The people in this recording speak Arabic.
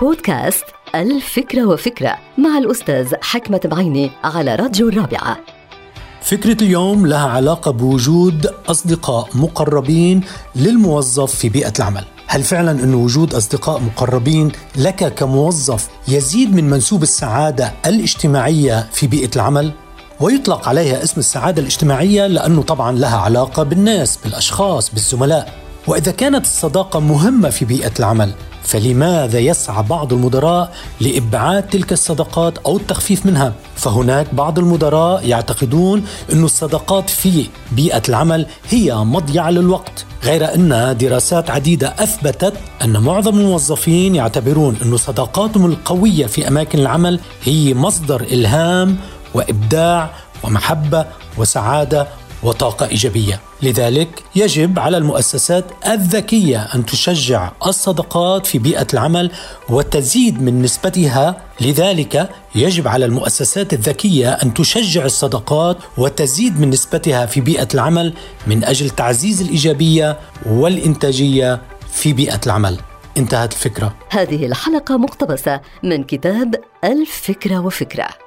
بودكاست الفكرة وفكرة مع الأستاذ حكمة بعيني على راديو الرابعة. فكرة اليوم لها علاقة بوجود أصدقاء مقربين للموظف في بيئة العمل. هل فعلا أن وجود أصدقاء مقربين لك كموظف يزيد من منسوب السعادة الاجتماعية في بيئة العمل؟ ويطلق عليها اسم السعادة الاجتماعية لأنه طبعا لها علاقة بالناس بالأشخاص بالزملاء. وإذا كانت الصداقة مهمة في بيئة العمل فلماذا يسعى بعض المدراء لإبعاد تلك الصداقات أو التخفيف منها؟ فهناك بعض المدراء يعتقدون أن الصداقات في بيئة العمل هي مضيعة للوقت، غير أن دراسات عديدة أثبتت أن معظم الموظفين يعتبرون أن صداقاتهم القوية في أماكن العمل هي مصدر إلهام وإبداع ومحبة وسعادة وطاقة إيجابية. لذلك يجب على المؤسسات الذكية أن تشجع الصداقات في بيئة العمل وتزيد من نسبتها. لذلك يجب على المؤسسات الذكية أن تشجع الصداقات وتزيد من نسبتها في بيئة العمل من أجل تعزيز الإيجابية والإنتاجية في بيئة العمل. انتهت الفكرة. هذه الحلقة مقتبسة من كتاب الفكرة وفكرة.